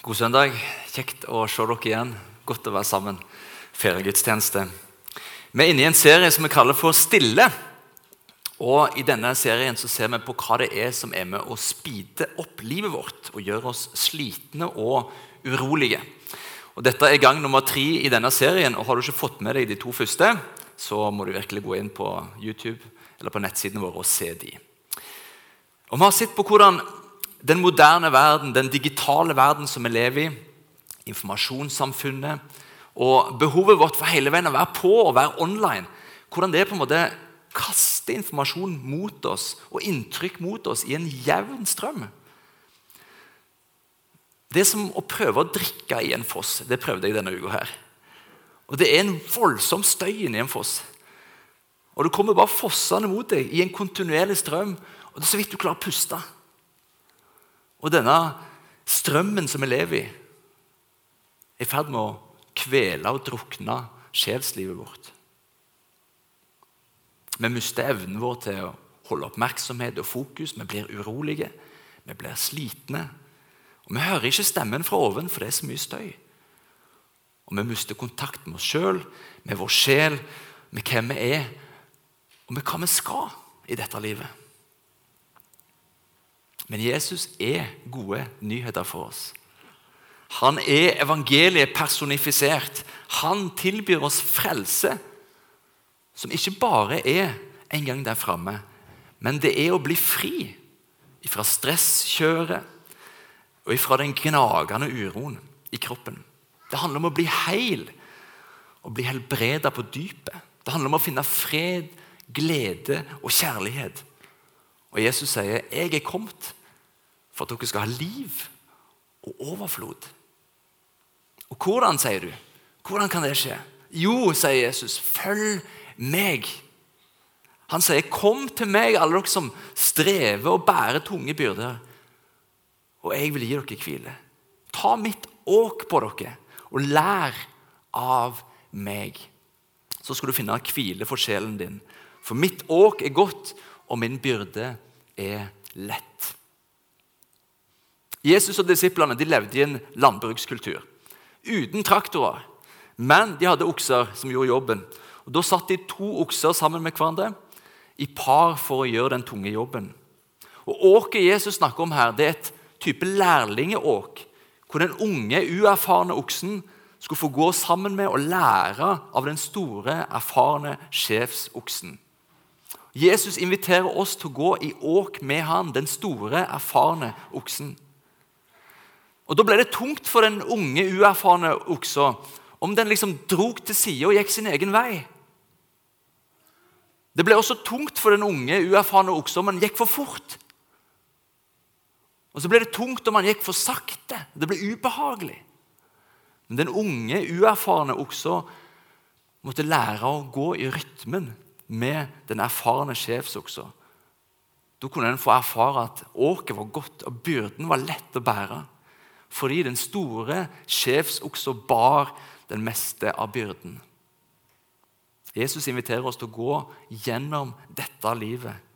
God søndag. Kjekt å se dere igjen. Godt å være sammen. Feriegudstjeneste. Vi er inne i en serie som vi kaller for Stille. Og I denne serien så ser vi på hva det er som er med å speede opp livet vårt og gjøre oss slitne og urolige. Og Dette er gang nummer tre i denne serien. og Har du ikke fått med deg de to første, så må du virkelig gå inn på YouTube eller på nettsidene våre og se de. Og Vi har sett på hvordan den moderne verden, den digitale verden som vi lever i, informasjonssamfunnet og behovet vårt for hele veien å være på og være online, hvordan det på en måte kaster informasjon mot oss og inntrykk mot oss i en jevn strøm. Det er som å prøve å drikke i en foss. Det prøvde jeg denne uka. her. Og Det er en voldsom støy inni en foss. Og Det kommer bare fossende mot deg i en kontinuerlig strøm. og det er så vidt du klarer å puste. Og denne strømmen som vi lever i, er i ferd med å kvele og drukne sjelslivet vårt. Vi mister evnen vår til å holde oppmerksomhet og fokus. Vi blir urolige, vi blir slitne. Og Vi hører ikke stemmen fra oven, for det er så mye støy. Og Vi mister kontakt med oss sjøl, med vår sjel, med hvem vi er, og med hva vi skal i dette livet. Men Jesus er gode nyheter for oss. Han er evangeliet personifisert. Han tilbyr oss frelse, som ikke bare er en gang der framme, men det er å bli fri fra stresskjøret og fra den gnagende uroen i kroppen. Det handler om å bli heil og bli helbreda på dypet. Det handler om å finne fred, glede og kjærlighet. Og Jesus sier, 'Jeg er kommet for at dere skal ha liv og overflod. Og hvordan, sier du? Hvordan kan det skje? Jo, sier Jesus, følg meg. Han sier, 'Kom til meg, alle dere som strever og bærer tunge byrder.' 'Og jeg vil gi dere hvile.' Ta mitt åk på dere, og lær av meg. Så skal du finne hvile for sjelen din. For mitt åk er godt, og min byrde er lett. Jesus og disiplene de levde i en landbrukskultur uten traktorer. Men de hadde okser som gjorde jobben. Og Da satt de to okser sammen med hverandre i par for å gjøre den tunge jobben. Og Åket Jesus snakker om her, det er et type lærlingeåk, hvor den unge, uerfarne oksen skulle få gå sammen med og lære av den store, erfarne sjefsoksen. Jesus inviterer oss til å gå i åk med han, den store, erfarne oksen. Og Da ble det tungt for den unge, uerfarne oksa om den liksom drog til side og gikk sin egen vei. Det ble også tungt for den unge, uerfarne oksa om han gikk for fort. Og så ble det tungt om han gikk for sakte. Det ble ubehagelig. Men den unge, uerfarne oksa måtte lære å gå i rytmen med den erfarne sjefsoksa. Da kunne en få erfare at åket var godt, og byrden var lett å bære fordi den store sjefsoksa bar den meste av byrden. Jesus inviterer oss til å gå gjennom dette livet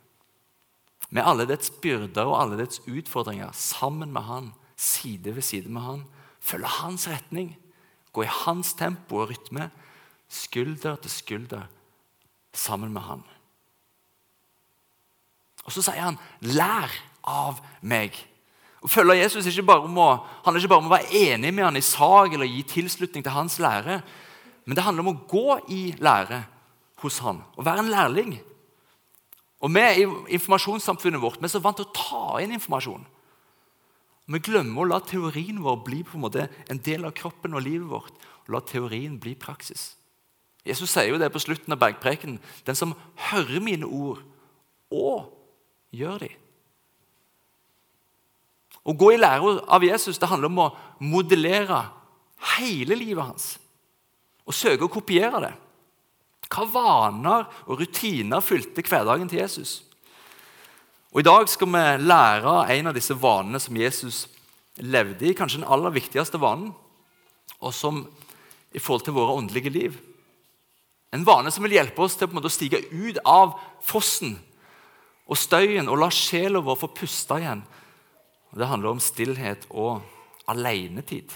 med alle dets byrder og alle dets utfordringer sammen med han, side ved side med han. Følge hans retning, gå i hans tempo og rytme, skulder til skulder sammen med han. Og Så sier han, 'Lær av meg'. Å følge Jesus ikke å, handler ikke bare om å være enig med han i sak eller gi tilslutning til hans lære, men det handler om å gå i lære hos han, og være en lærling. Og Vi i informasjonssamfunnet vårt vi er så vant til å ta inn informasjon. Vi glemmer å la teorien vår bli på en måte en del av kroppen og livet vårt. og La teorien bli praksis. Jesus sier jo det på slutten av bergprekenen. Den som hører mine ord og gjør dem Å gå i lære av Jesus det handler om å modellere hele livet hans. Og søke å kopiere det. Hva vaner og rutiner fylte hverdagen til Jesus? Og I dag skal vi lære en av disse vanene som Jesus levde i, kanskje den aller viktigste vanen, og som i forhold til våre åndelige liv. En vane som vil hjelpe oss til å stige ut av fossen og støyen og la sjela vår få puste igjen. Det handler om stillhet og alenetid.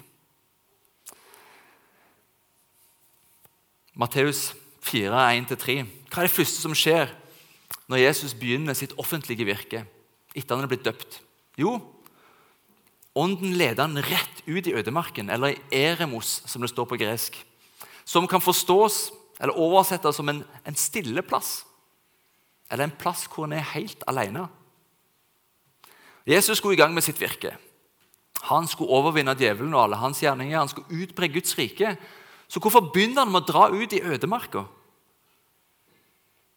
Matteus 4, 1-3. Hva er det første som skjer når Jesus begynner sitt offentlige virke etter han er blitt døpt? Jo, ånden leder han rett ut i ødemarken, eller i eremos, som det står på gresk. Som kan forstås eller oversettes som en, en stille plass. Eller en plass hvor han er helt alene. Jesus skulle i gang med sitt virke. Han skulle overvinne djevelen og alle hans gjerninger. Han skulle utbre Guds rike. Så hvorfor begynner han med å dra ut i ødemarka?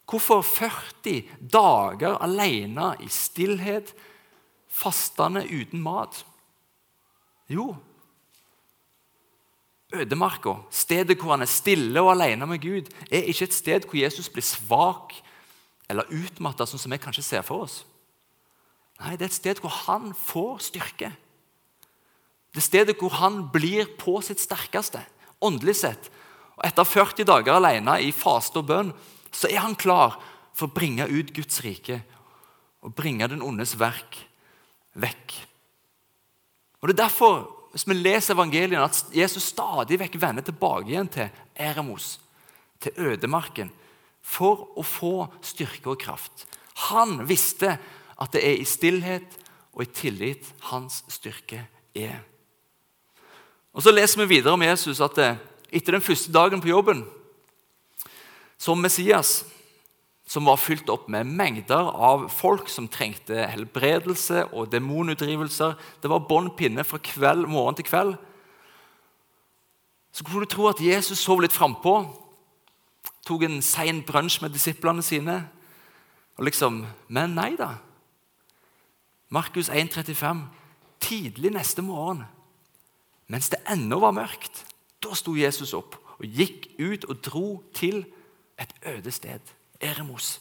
Hvorfor 40 dager alene i stillhet, fastende uten mat? Jo, ødemarka, stedet hvor han er stille og alene med Gud, er ikke et sted hvor Jesus blir svak eller utmatta, sånn som vi kanskje ser for oss. Nei, Det er et sted hvor han får styrke. Det er stedet hvor han blir på sitt sterkeste, åndelig sett. Og Etter 40 dager alene i faste og bønn så er han klar for å bringe ut Guds rike og bringe den ondes verk vekk. Og Det er derfor hvis vi leser evangeliene, at Jesus stadig vekk vender tilbake igjen til Eremos, til ødemarken, for å få styrke og kraft. Han visste at det er i stillhet og i tillit hans styrke er. Og Så leser vi videre om Jesus at etter den første dagen på jobben som Messias, som var fylt opp med mengder av folk som trengte helbredelse og demonutdrivelser. Det var bånd pinne fra kveld, morgen til kveld. Så kunne du tro at Jesus sov litt frampå, tok en sein brunsj med disiplene sine. Og liksom, Men nei da. Markus 1,35. Tidlig neste morgen, mens det ennå var mørkt, da sto Jesus opp og gikk ut og dro til et øde sted, Eremos.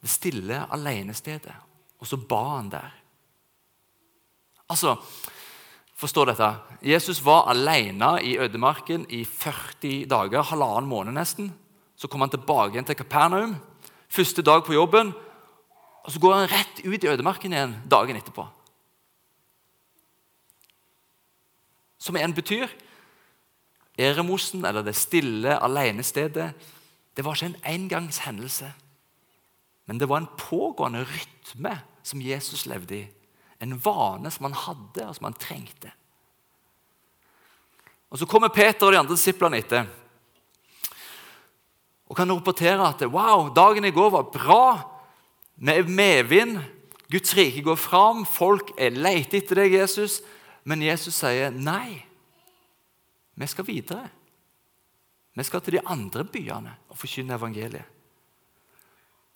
Det stille alenestedet. Og så ba han der. Altså, Forstå dette. Jesus var alene i ødemarken i 40 dager, halvannen måned nesten. Så kom han tilbake igjen til Kapernaum. Første dag på jobben. Og så går han rett ut i ødemarken igjen dagen etterpå. Som igjen betyr Eremosen, eller det stille alenestedet, det var ikke en engangshendelse. Men det var en pågående rytme som Jesus levde i. En vane som han hadde, og som han trengte. Og Så kommer Peter og de andre disiplene etter og kan rapportere at wow, dagen i går var bra. Med medvind. Guds rike går fram. Folk er leter etter deg, Jesus. Men Jesus sier nei. Vi skal videre. Vi skal til de andre byene og forkynne evangeliet.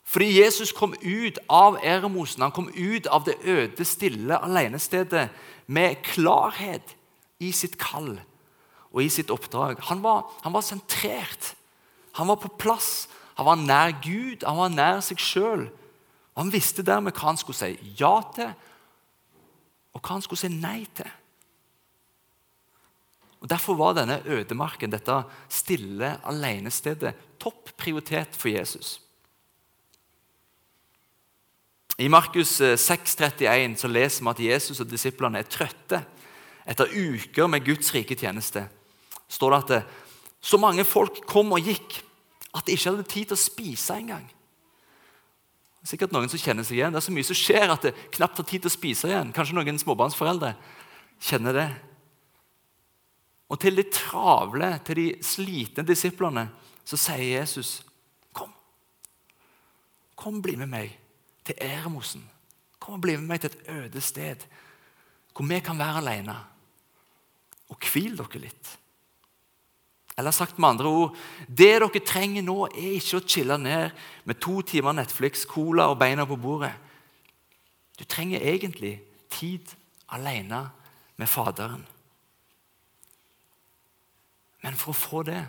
Fordi Jesus kom ut av Eremosen, han kom ut av det øde, stille alenestedet med klarhet i sitt kall og i sitt oppdrag. Han var, han var sentrert. Han var på plass. Han var nær Gud, han var nær seg sjøl. Han visste dermed hva han skulle si ja til, og hva han skulle si nei til. Og Derfor var denne ødemarken, dette stille alenestedet, topp prioritet for Jesus. I Markus 6,31 eh, så leser vi at Jesus og disiplene er trøtte etter uker med Guds rike tjeneste. står det at det, så mange folk kom og gikk at de ikke hadde tid til å spise engang. Sikkert noen som kjenner seg igjen. Det er så mye som skjer at det knapt har tid til å spise igjen. Kanskje noen småbarnsforeldre kjenner det. Og til de travle, til de slitne disiplene, så sier Jesus, 'Kom. Kom, bli med meg til Eremosen. Kom og bli med meg til et øde sted hvor vi kan være alene. Og hvil dere litt.' Eller sagt med andre ord Det dere trenger nå, er ikke å chille ned med to timer Netflix, cola og beina på bordet. Du trenger egentlig tid alene med Faderen. Men for å få det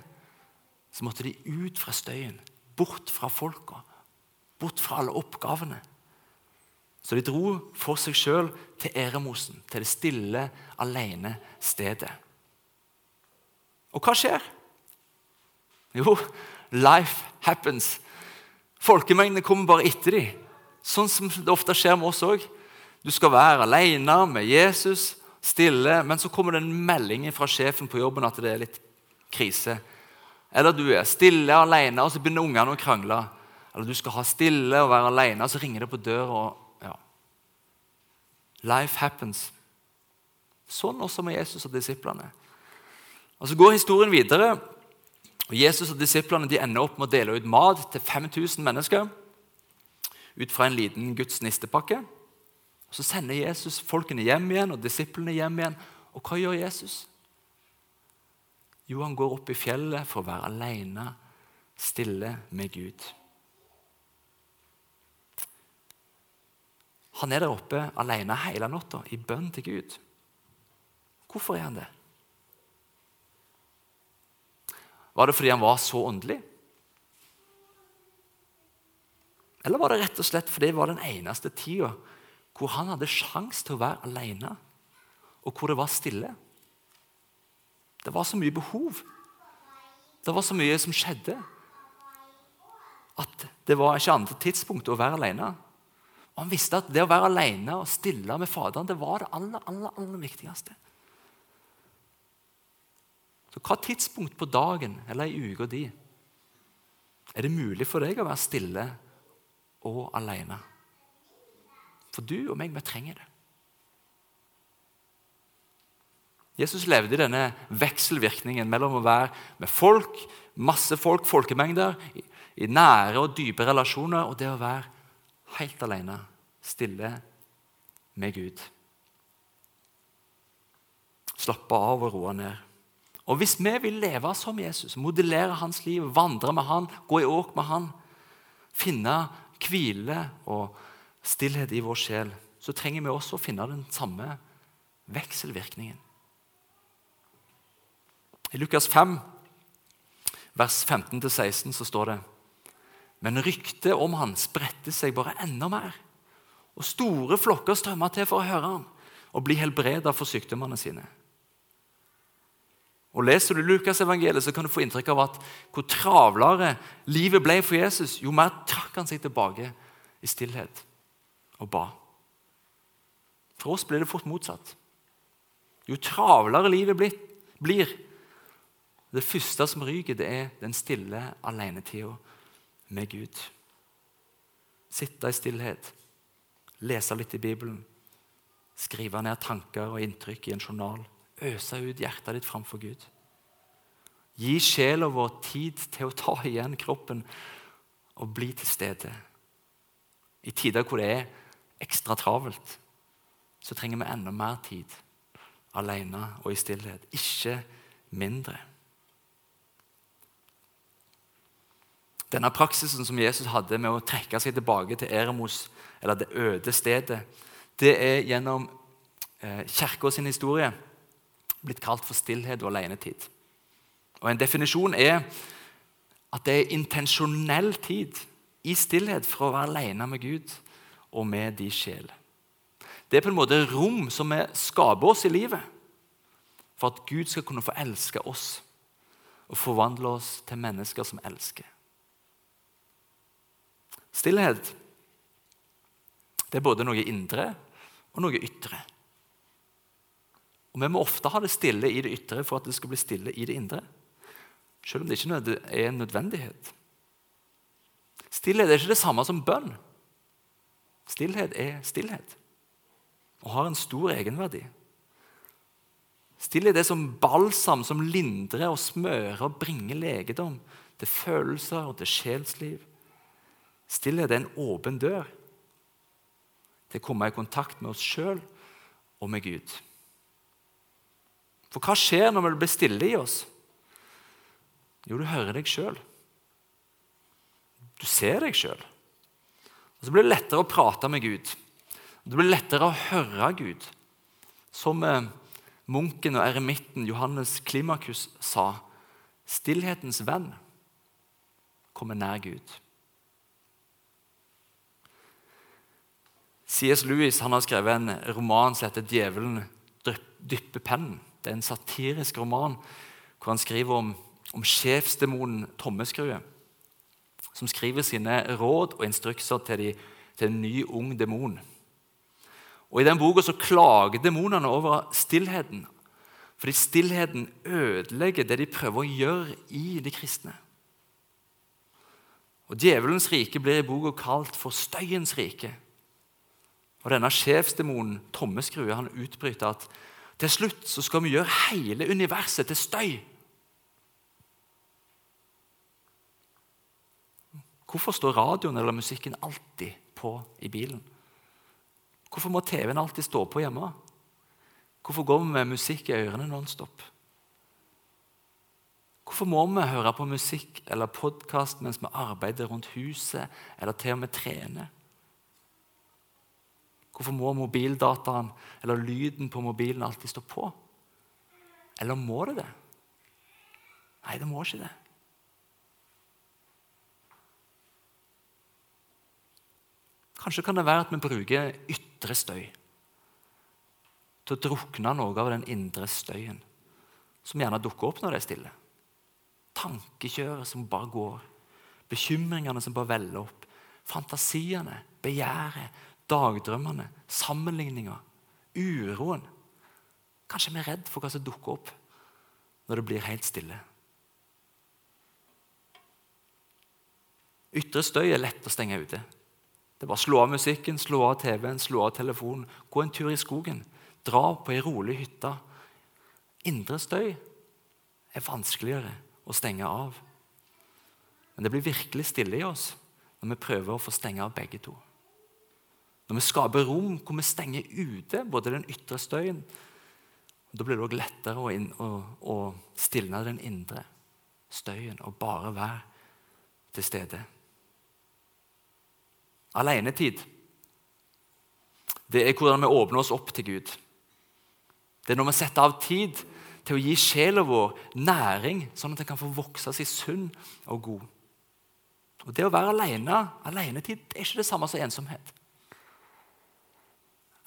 så måtte de ut fra støyen, bort fra folka, bort fra alle oppgavene. Så de dro for seg sjøl til Eremosen, til det stille, alene stedet. Og hva skjer? Jo, life happens. Folkemengdene kommer bare etter dem. Sånn som det ofte skjer med oss òg. Du skal være alene med Jesus, stille, men så kommer det en melding fra sjefen på jobben at det er litt krise. Eller du er stille alene, og så begynner ungene å krangle. Eller du skal ha stille og være alene, og så ringer det på døra. Ja. Life happens. Sånn også med Jesus og disiplene. Og Så går historien videre. og Jesus og disiplene de ender opp med å dele ut mat til 5000 mennesker ut fra en liten Guds nistepakke. Så sender Jesus folkene hjem igjen og disiplene hjem igjen. Og hva gjør Jesus? Jo, han går opp i fjellet for å være alene, stille med Gud. Han er der oppe alene hele natta i bønn til Gud. Hvorfor er han det? Var det fordi han var så åndelig? Eller var det rett og slett fordi det var den eneste tida hvor han hadde sjanse til å være alene, og hvor det var stille? Det var så mye behov. Det var så mye som skjedde. At det var ikke andre tidspunkt å være alene. Og Han visste at det å være alene og stille med Faderen det var det aller, aller, aller viktigste. Så Hva tidspunkt på dagen eller i uka di er det mulig for deg å være stille og alene? For du og meg, vi trenger det. Jesus levde i denne vekselvirkningen mellom å være med folk, masse folk, folkemengder, i, nære og dype relasjoner, og det å være helt alene, stille med Gud. Slappe av og roe ned. Og Hvis vi vil leve som Jesus, modellere hans liv, vandre med han, gå i åk med han, finne hvile og stillhet i vår sjel, så trenger vi også å finne den samme vekselvirkningen. I Lukas 5, vers 15-16, så står det Men ryktet om han spredte seg bare enda mer. Og store flokker strømma til for å høre ham og bli helbreda for sykdommene sine. Og Leser du Lukas-evangeliet, så kan du få inntrykk av at hvor travlere livet ble for Jesus, jo mer trakk han seg tilbake i stillhet og ba. For oss blir det fort motsatt. Jo travlere livet blir, det første som ryker, det er den stille alenetida med Gud. Sitte i stillhet, lese litt i Bibelen, skrive ned tanker og inntrykk i en journal. Øse ut hjertet ditt framfor Gud. Gi sjela vår tid til å ta igjen kroppen og bli til stede. I tider hvor det er ekstra travelt, så trenger vi enda mer tid alene og i stillhet. Ikke mindre. Denne praksisen som Jesus hadde med å trekke seg tilbake til Eremos, eller det øde stedet, det er gjennom eh, kirka sin historie blitt kalt for stillhet og alenetid. Og En definisjon er at det er intensjonell tid i stillhet for å være alene med Gud og med de sjel. Det er på en måte rom som vi skaper oss i livet for at Gud skal kunne få elske oss og forvandle oss til mennesker som elsker. Stillhet det er både noe indre og noe ytre. Og Vi må ofte ha det stille i det ytre for at det skal bli stille i det indre. Selv om det ikke er en nødvendighet. Stillhet er ikke det samme som bønn. Stillhet er stillhet og har en stor egenverdi. Stillhet er som balsam som lindrer og smører og bringer legedom til følelser og til sjelsliv. Stillhet er en åpen dør til å komme i kontakt med oss sjøl og med Gud. For hva skjer når vi blir stille i oss? Jo, du hører deg sjøl. Du ser deg sjøl. Og Så blir det lettere å prate med Gud. Det blir lettere å høre Gud. Som eh, munken og eremitten Johannes Klimakus sa stillhetens venn kommer nær Gud. C.S. Lewis har skrevet en roman som heter 'Djevelen dypper pennen'. Det er en satirisk roman hvor han skriver om, om sjefsdemonen Tommeskrue, som skriver sine råd og instrukser til, de, til en ny, ung demon. Og I den boka så klager demonene over stillheten, fordi stillheten ødelegger det de prøver å gjøre i de kristne. Og Djevelens rike blir i boka kalt for støyens rike. Og Denne sjefsdemonen Tommeskrue utbryter at til slutt så skal vi gjøre hele universet til støy. Hvorfor står radioen eller musikken alltid på i bilen? Hvorfor må TV-en alltid stå på hjemme? Hvorfor går vi med musikk i ørene nonstop? Hvorfor må vi høre på musikk eller podkast mens vi arbeider rundt huset eller til og med trener? Hvorfor må mobildataen eller lyden på mobilen alltid stå på? Eller må det det? Nei, det må ikke det. Kanskje kan det være at vi bruker ytre støy til å drukne noe av den indre støyen som gjerne dukker opp når det er stille. Tankekjøret som bare går, bekymringene som bare veller opp, fantasiene, begjæret, dagdrømmene, sammenligninga, uroen. Kanskje vi er redd for hva som dukker opp når det blir helt stille. Ytre støy er lett å stenge ute. Det er bare å slå av musikken, slå av TV-en, slå av telefonen. Gå en tur i skogen. Dra på ei rolig hytte. Indre støy er vanskeligere å stenge av. Men det blir virkelig stille i oss når vi prøver å få stenge av begge to. Når vi skaper rom hvor vi stenger ute både den ytre støyen Da blir det òg lettere å, inn, å, å stilne den indre støyen og bare være til stede. Alenetid det er hvordan vi åpner oss opp til Gud. Det er når vi setter av tid til å gi sjela vår næring, sånn at den kan få vokse seg sunn og god. Og Det å være alene, alenetid, det er ikke det samme som ensomhet.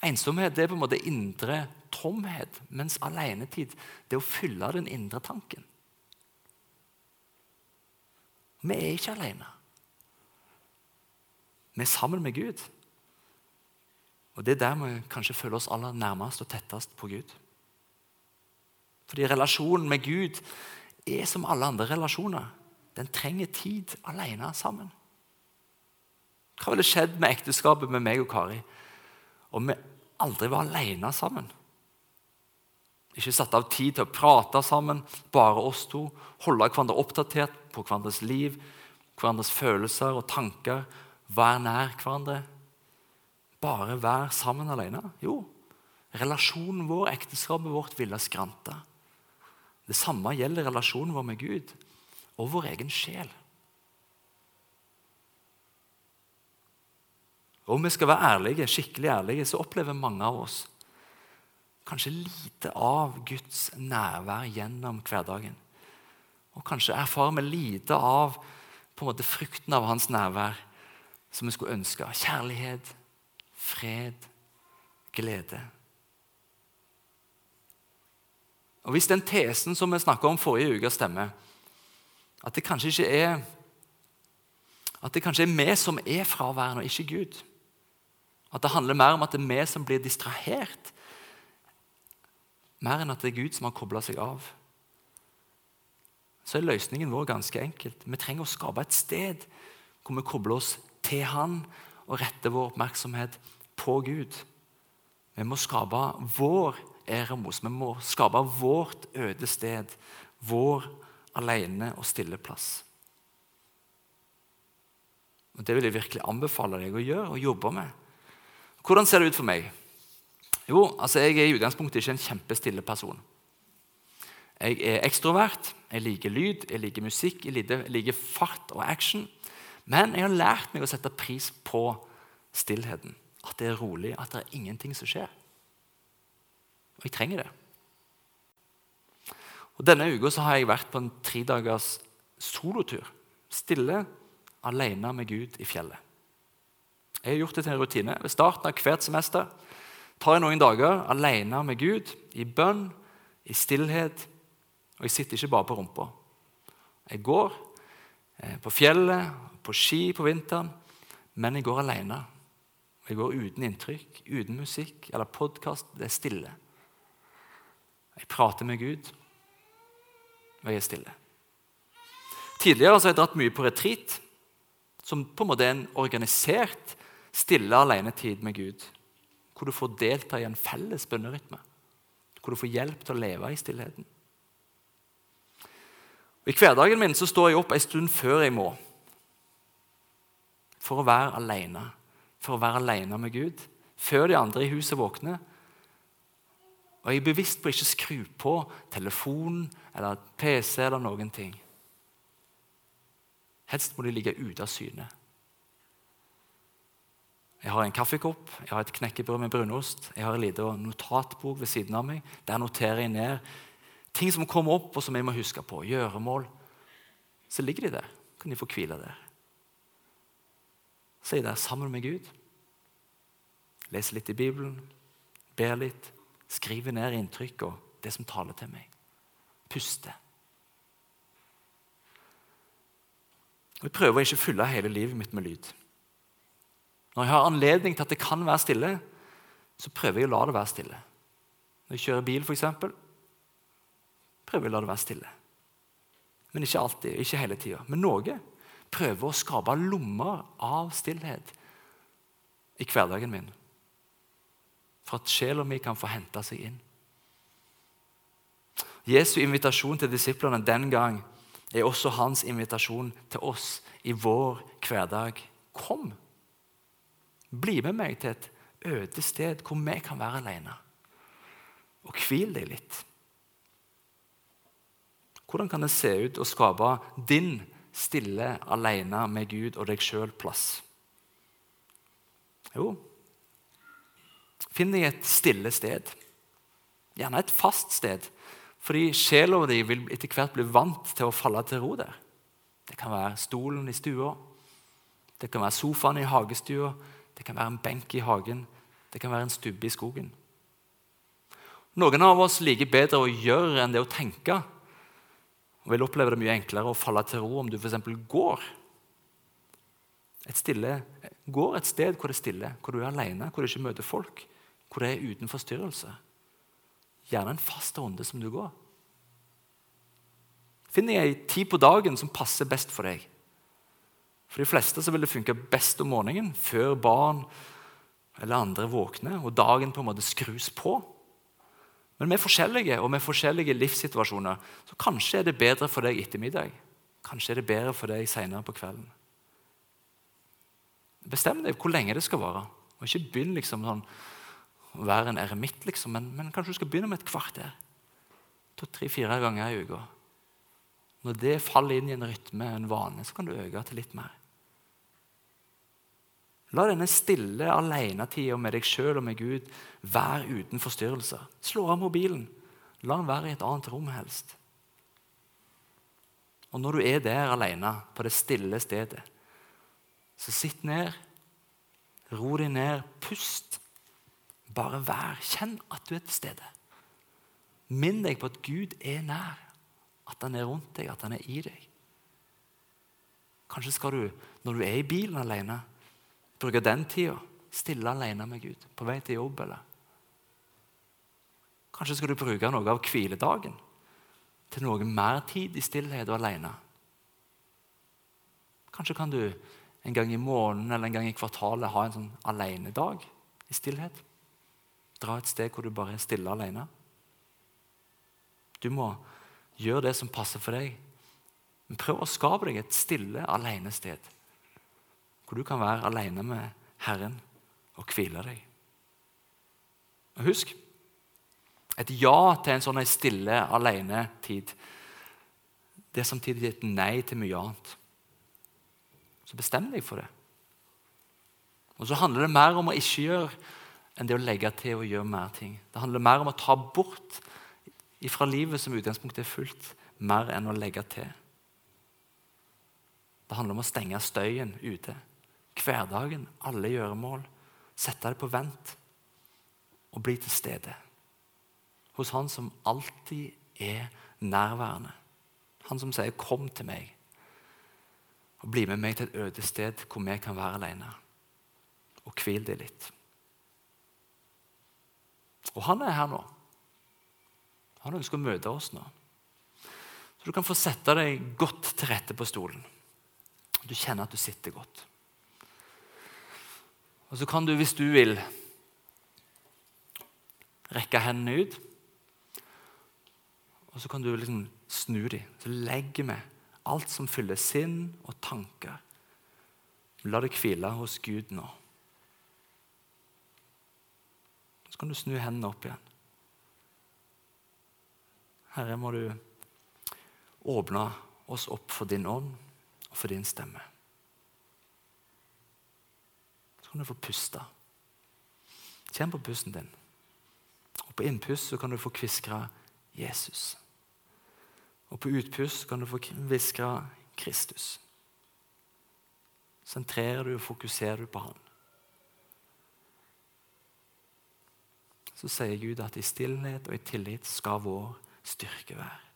Ensomhet det er på en måte indre tomhet, mens alenetid det er å fylle den indre tanken. Vi er ikke alene. Vi er sammen med Gud. Og Det er der vi kanskje føler oss aller nærmest og tettest på Gud. Fordi relasjonen med Gud er som alle andre relasjoner. Den trenger tid alene sammen. Hva ville skjedd med ekteskapet med meg og Kari om vi aldri var alene sammen. Ikke satt av tid til å prate sammen, bare oss to. Holde hverandre oppdatert på hverandres liv, hverandres følelser og tanker. Være nær hverandre. Bare være sammen alene. Jo, relasjonen vår, ekteskapet vårt, ville skrante. Det samme gjelder relasjonen vår med Gud og vår egen sjel. Og Om vi skal være ærlige, skikkelig ærlige, så opplever mange av oss kanskje lite av Guds nærvær gjennom hverdagen. Og kanskje erfarer vi lite av på en måte frukten av hans nærvær som vi skulle ønske. Kjærlighet, fred, glede. Og Hvis den tesen som vi snakka om forrige uke, stemmer, at det kanskje ikke er at det kanskje er vi som er fraværende, og ikke Gud, at det handler mer om at det er vi som blir distrahert, mer enn at det er Gud som har kobla seg av. Så er løsningen vår ganske enkelt. Vi trenger å skape et sted hvor vi kobler oss til Han og retter vår oppmerksomhet på Gud. Vi må skape vår eremos. Vi må skape vårt øde sted, vår alene og stille plass. Og Det vil jeg virkelig anbefale deg å gjøre og jobbe med. Hvordan ser det ut for meg? Jo, altså Jeg er i utgangspunktet ikke en kjempestille person. Jeg er ekstrovert, jeg liker lyd, jeg liker musikk, jeg liker fart og action. Men jeg har lært meg å sette pris på stillheten. at det er rolig, at det er ingenting som skjer. Og jeg trenger det. Og Denne uka har jeg vært på en tredagers solotur. Stille, alene med Gud i fjellet. Jeg har gjort det til en rutine. Ved starten av hvert semester tar jeg noen dager alene med Gud, i bønn, i stillhet. Og jeg sitter ikke bare på rumpa. Jeg går eh, på fjellet, på ski på vinteren, men jeg går alene. Jeg går uten inntrykk, uten musikk eller podkast. Det er stille. Jeg prater med Gud, og jeg er stille. Tidligere har jeg dratt mye på retreat, som på en måte er en organisert, stille alenetid med Gud. Hvor du får delta i en felles bønnerytme. Hvor du får hjelp til å leve i stillheten. I hverdagen min så står jeg opp en stund før jeg må. For å være alene. For å være alene med Gud. Før de andre i huset våkner. Og jeg er bevisst på å ikke skru på telefonen eller PC eller noen ting. Helst må de ligge ute av syne. Jeg har en kaffekopp, jeg har et knekkebrød med brunost, jeg har en liten notatbok ved siden av meg. Der noterer jeg ned ting som kommer opp, og som jeg må huske på. Gjøremål. Så ligger de der. Kan de få hvile der. Så er jeg der sammen med Gud. Leser litt i Bibelen, ber litt, skriver ned inntrykk og det som taler til meg. Puster. Jeg prøver ikke å fylle hele livet mitt med lyd. Når jeg har anledning til at det kan være stille, så prøver jeg å la det være stille. Når jeg kjører bil, f.eks., prøver jeg å la det være stille. Men ikke alltid, ikke hele tida. Men noe prøver å skape lommer av stillhet i hverdagen min. For at sjela mi kan få hente seg inn. Jesu invitasjon til disiplene den gang er også hans invitasjon til oss i vår hverdag. Kom! Bli med meg til et øde sted hvor vi kan være alene. Og hvil deg litt. Hvordan kan det se ut å skape din stille alene med Gud og deg sjøl plass? Jo, finn deg et stille sted. Gjerne et fast sted fordi sjela di vil etter hvert bli vant til å falle til ro der. Det kan være stolen i stua, det kan være sofaen i hagestua, det kan være en benk i hagen, det kan være en stubbe i skogen. Noen av oss liker bedre å gjøre enn det å tenke. Og vil oppleve det mye enklere å falle til ro om du f.eks. går. Et stille, går et sted hvor det er stille, hvor du er alene, hvor du ikke møter folk, hvor det er uten forstyrrelse. Gjerne en fast runde som du går. Finn deg ei tid på dagen som passer best for deg. For de fleste så vil det funke best om morgenen, før barn eller andre våkner, og dagen på en måte skrus på. Men vi er forskjellige, og med forskjellige livssituasjoner. Så kanskje er det bedre for deg ettermiddag. Kanskje er det bedre for deg senere på kvelden. Bestem deg hvor lenge det skal vare. Og Ikke begynn liksom sånn å være en eremitt, liksom, men, men, kanskje du skal begynne med et kvarter. To, tre, fire ganger i uka. Når det faller inn i en rytme, en vane, så kan du øke til litt mer. La denne stille alenetida med deg sjøl og med Gud være uten forstyrrelser. Slå av mobilen. La den være i et annet rom, helst. Og når du er der alene, på det stille stedet, så sitt ned, ro deg ned, pust. Bare vær. Kjenn at du er til stede. Minn deg på at Gud er nær, at han er rundt deg, at han er i deg. Kanskje skal du, når du er i bilen alene, bruke den tida stille alene med Gud på vei til jobb. eller Kanskje skal du bruke noe av hviledagen til noe mer tid i stillhet og alene. Kanskje kan du en gang i måneden eller en gang i kvartalet ha en sånn alenedag i stillhet. Dra et sted hvor du bare er stille alene. Du må gjøre det som passer for deg. Men prøv å skape deg et stille alenested. Hvor du kan være alene med Herren og hvile deg. Og husk et ja til en sånn stille alene-tid. det er samtidig et nei til mye annet. Så bestem deg for det. Og så handler det mer om å ikke gjøre enn det å legge til og gjøre mer ting. Det handler mer om å ta bort fra livet som utgangspunktet er fullt, mer enn å legge til. Det handler om å stenge støyen ute. Hverdagen, alle gjøremål. Sette det på vent og bli til stede. Hos Han som alltid er nærværende. Han som sier 'kom til meg' og bli med meg til et øde sted hvor vi kan være alene. Og hvil deg litt. Og han er her nå. Han ønsker å møte oss nå. Så du kan få sette deg godt til rette på stolen. Du kjenner at du sitter godt. Og så kan du, hvis du vil, rekke hendene ut. Og så kan du liksom snu dem. Så legger vi alt som fyller sinn og tanker. La det hvile hos Gud nå. Så kan du snu hendene opp igjen. Herre, må du åpne oss opp for din ånd og for din stemme. Kan du få puste. Kjenn på pusten din. Og På innpust så kan du få kviskre Jesus. Og på utpust kan du få hviskre Kristus. Sentrerer du og fokuserer du på Han. Så sier Gud at i stillhet og i tillit skal vår styrke være.